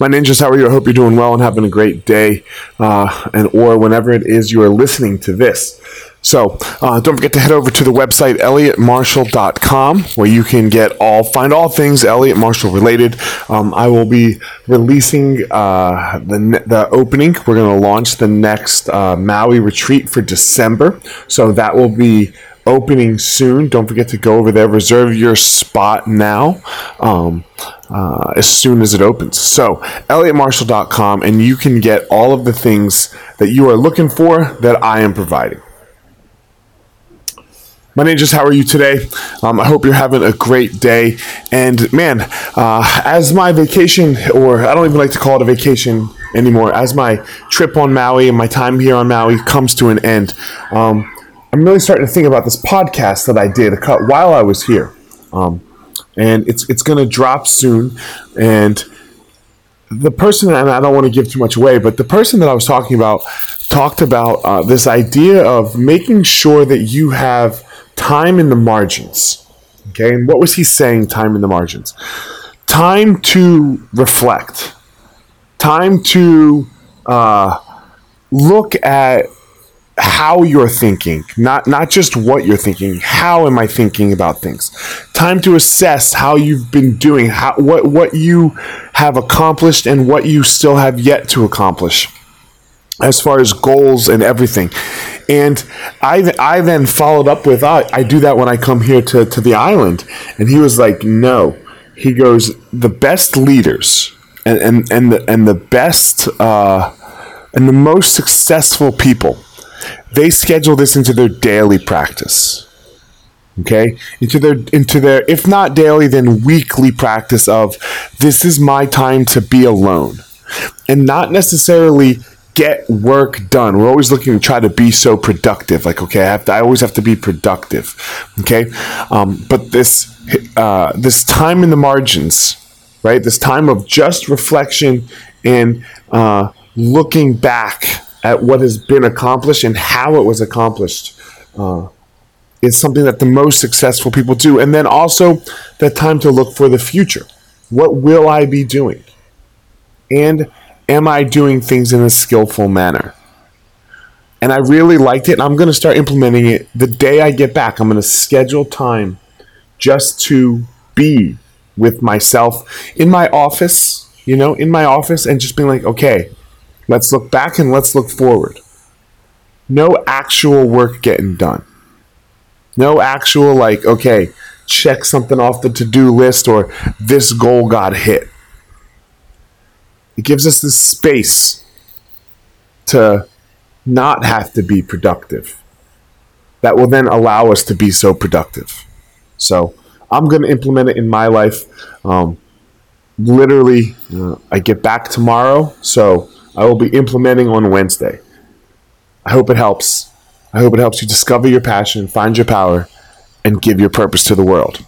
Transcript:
My ninjas, how are you? I hope you're doing well and having a great day, uh, and or whenever it is you are listening to this. So uh, don't forget to head over to the website elliottmarshall.com where you can get all find all things Elliott Marshall related. Um, I will be releasing uh, the the opening. We're going to launch the next uh, Maui retreat for December, so that will be opening soon. Don't forget to go over there, reserve your spot now um, uh, as soon as it opens. So, elliottmarshall.com, and you can get all of the things that you are looking for that I am providing. My ninjas, how are you today? Um, I hope you're having a great day. And man, uh, as my vacation, or I don't even like to call it a vacation anymore, as my trip on Maui and my time here on Maui comes to an end, um, I'm really starting to think about this podcast that I did while I was here, um, and it's it's going to drop soon. And the person, and I don't want to give too much away, but the person that I was talking about talked about uh, this idea of making sure that you have time in the margins. Okay, and what was he saying? Time in the margins, time to reflect, time to uh, look at how you're thinking, not not just what you're thinking. How am I thinking about things? Time to assess how you've been doing, how what what you have accomplished and what you still have yet to accomplish as far as goals and everything. And I, I then followed up with, I, I do that when I come here to, to the island. And he was like, no. He goes, the best leaders and, and, and, the, and the best uh, and the most successful people they schedule this into their daily practice. Okay? Into their into their if not daily then weekly practice of this is my time to be alone. And not necessarily get work done. We're always looking to try to be so productive. Like okay i have to i always have to be productive. Okay? Um, but this uh, this time in the margins right? This time of just reflection and uh, looking back at what has been accomplished and how it was accomplished uh, is something that the most successful people do. And then also the time to look for the future. What will I be doing? And am I doing things in a skillful manner? And I really liked it, and I'm going to start implementing it the day I get back. I'm going to schedule time just to be with myself in my office, you know, in my office, and just being like, okay, Let's look back and let's look forward. No actual work getting done. No actual, like, okay, check something off the to do list or this goal got hit. It gives us this space to not have to be productive. That will then allow us to be so productive. So I'm going to implement it in my life. Um, literally, uh, I get back tomorrow. So I will be implementing on Wednesday. I hope it helps. I hope it helps you discover your passion, find your power, and give your purpose to the world.